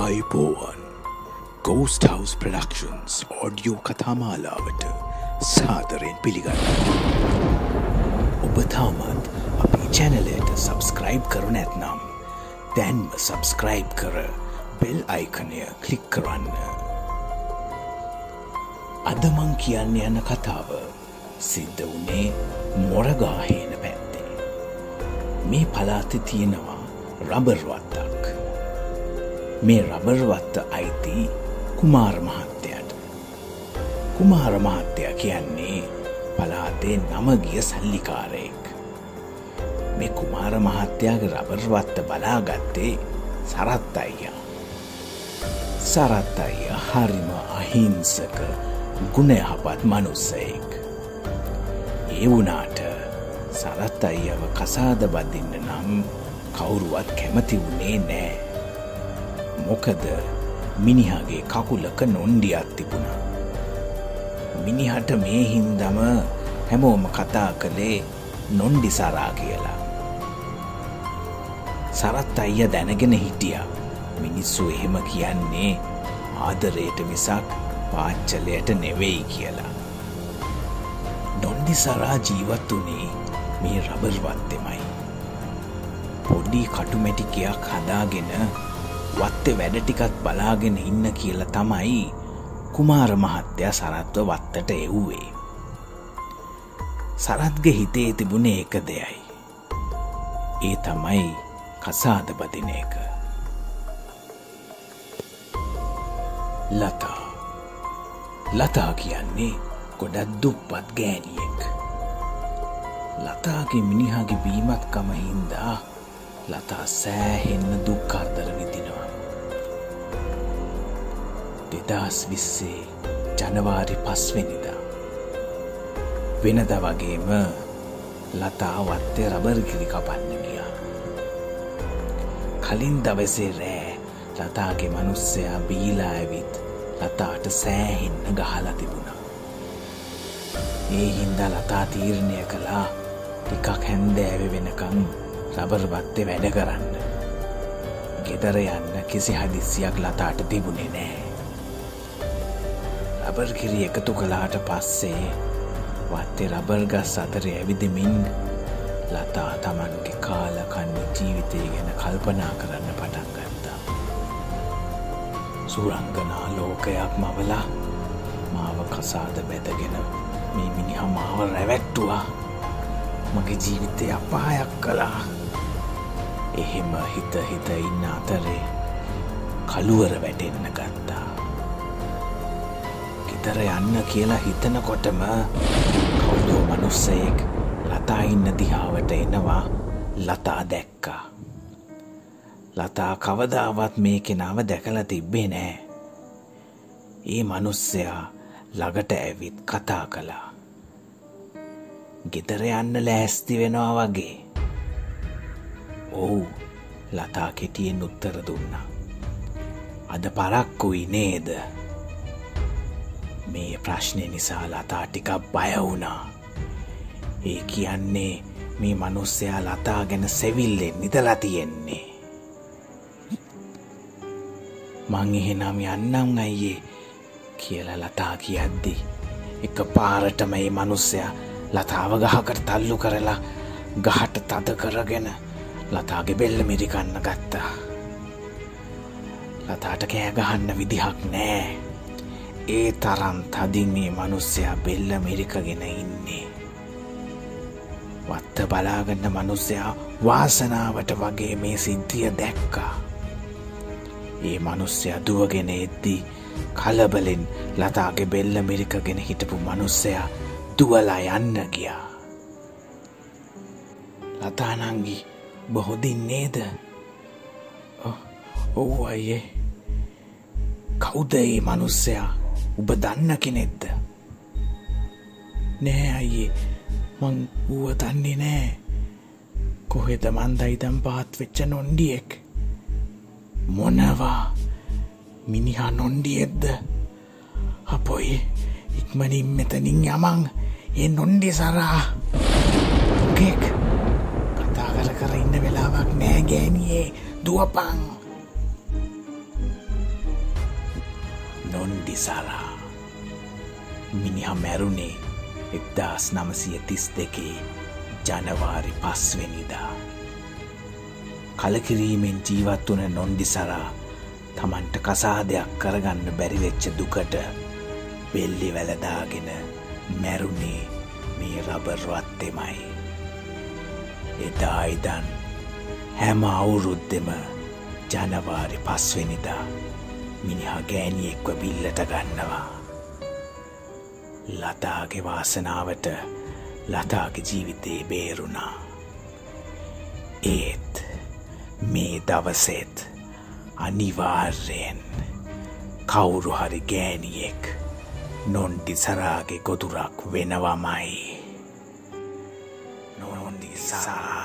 ආයිපෝවන් ghost හවස් productions audio කතාමාලාවට සාදරයෙන් පිළිගන්න. ඔබ තාමත් අපි චැනලයට සබස්ක්‍රයිබ් කරු නැත්නම් දැන්ම සබස්ක්‍රයිබ් කර බෙල් අයිකනය කලික් කරන්න. අදමං කියන්න යන කතාව සිද්ධ වනේ මොරගාහේන පැත්තේ. මේ පලාති තියෙනවා රබර්වත්තක්. මේ රබර්වත්ත අයිති කුමාර මහත්තයට. කුමාර මහත්තය කියන්නේ පලාතේ නමගිය සල්ලිකාරයෙක්. මේ කුමාර මහත්තයාගේ රබර්වත්ත බලාගත්තේ සරත් අයියා. සරත් අයිය හරිම අහිංසක ගුණයහපත් මනුස්සයෙක්. ඒ වුනාට සරත් අයියව කසාද බදින්න නම් කවුරුවත් කැමති වුණේ නෑ. මොකද මිනිහගේ කකුලක නොන්ඩියත් තිබුණා. මිනිහට මේ හින්දම හැමෝම කතා කළේ නොන්ඩි සරා කියලා. සරත් අයිය දැනගෙන හිටිය මිනිස්සු එහෙම කියන්නේ ආදරයට මිසක් පාච්චලයට නෙවෙයි කියලා. නොන්ඩි සරා ජීවත් වනේ මේ රබර්වත්තෙමයි. පොඩි කටුමැටිකයක් හදාගෙන වත්තේ වැඩ ටිකත් බලාගෙන ඉන්න කියල තමයි කුමාර මහත්තයා සරත්ව වත්තට එව්වේ. සරත්ග හිතේ තිබුණ ඒක දෙයයි. ඒ තමයි කසාද බදින එක. ලතා ලතා කියන්නේ ගොඩත් දුප්පත් ගෑනියෙක්. ලතාගේ මිනිහාගේ බීමත්කම හින්දා ලතා සෑහෙන්න දුක්කර්දර විදිනවා. දෙදස් විස්සේ ජනවාරි පස්වෙනිදා. වෙනද වගේම ලතා වත්තේ රබර්ගිරි කපන්න ගියා. කලින් දවසේ රෑ ලතාගේ මනුස්සයා බීලා ඇවිත් ලතාට සෑහෙන්න ගහලා තිබුණා. ඒ හින්දා ලතා තීරණය කළා ටිකක් හැන්දෑව වෙනකං රබර්බත්තේ වැඩ කරන්න. ගෙදර යන්න කිසි හදිසියක් ලතාට තිබුණේ නෑ. රබර් කිරි එකතු කලාට පස්සේ වත්තේ රබර්ගස් අතර ඇවිදමින් ලතා තමන්ගේ කාලකන්නේ ජීවිතය ගැන කල්පනා කරන්න පටන් ගත්තා. සුරංගනා ලෝකයක් මවලා මාව කසාද බැදගෙන මේ මිනිහ මාව රැවැට්ටුවා. මගේ ජීවිතය අපායක් කලා එහෙම හිත හිත ඉන්න අතරේ කළුවර වැටෙන්න ගත්තා. ගෙදර යන්න කියලා හිතනකොටම කවුදෝ මනුස්සයෙක් ලතා ඉන්න දිහාවට එනවා ලතා දැක්කා. ලතා කවදාවත් මේ කෙනාව දැකලා තිබ්බේ නෑ. ඒ මනුස්සයා ළඟට ඇවිත් කතා කළා. ගෙදර යන්න ලෑස්ති වෙනවා වගේ. ඔවු ලතා කෙටියෙන් උත්තර දුන්නා. අද පරක්කුයි නේද? මේ ප්‍රශ්නය නිසා ලතා ටිකක් බය වුණා ඒ කියන්නේ මේ මනුස්සයා ලතා ගැන සෙවිල්ලෙන් නිදලා තියෙන්නේ මං එහෙනම් යන්නම් අයියේ කියලා ලතා කියද්දි එක පාරටම ඒ මනුස්සයා ලතාව ගහකට තල්ලු කරලා ගහට තද කරගෙන ලතාගේ බෙල්ල මිරිකන්න ගත්තා. ලතාට කෑගහන්න විදිහක් නෑ. ඒ තරම් තදින් මේ මනුස්සයා බෙල්ල මිරිකගෙන ඉන්නේ. වත්ත බලාගන්න මනුස්සයා වාසනාවට වගේ මේ සිද්ධිය දැක්කා. ඒ මනුස්සය දුවගෙන එද්දී කලබලෙන් ලතාගේ බෙල්ල මිරිකගෙන හිටපු මනුස්සයා දුවලා යන්න ගියා. ලතානංගි බොහොදින් නේද ඔව් අයියේ කෞුද ඒ මනුස්සයා උබ දන්න කෙනෙක්ද? නෑ අයියේ. මං ඌව දන්නේ නෑ. කොහෙද මන්දයිදම් පාත් වෙච්ච නොන්ඩියෙක්? මොනවා? මිනිහා නොන්ඩියෙද්ද අපොයි ඉක්මනින් මෙතනින් යමං. ඒ නොන්ඩි සරා ගෙක්. කතා කර කර ඉන්න වෙලාවක් නෑ ගෑනියේ. දුවපං. නොන්ඩි සරා. මිනිහ මැරුණේ එක්දස් නමසය තිස් දෙකේ ජනවාරි පස්වෙනිදා. කලකිරීමෙන් ජීවත් වන නොන්ඩි සරා තමන්ට කසාදයක් කරගන්න බැරිවෙච්ච දුකට බෙල්ලි වැලදාගෙන මැරුණේ මේ රබර්වත්තෙමයි. එදා ඉදන් හැම අවුරුද්දෙම ජනවාරි පස්වෙනිදා මිනිහා ගෑනියෙක්ව බිල්ලට ගන්නවා. ලතාගේ වාසනාවට ලතාගේ ජීවිතේ බේරුණා. ඒත් මේ දවසෙත් අනිවාර්යෙන් කවුරු හරි ගෑනියෙක් නොන්ඩි සරාගේ ගොදුරක් වෙනවමයි නොන්ඩි සා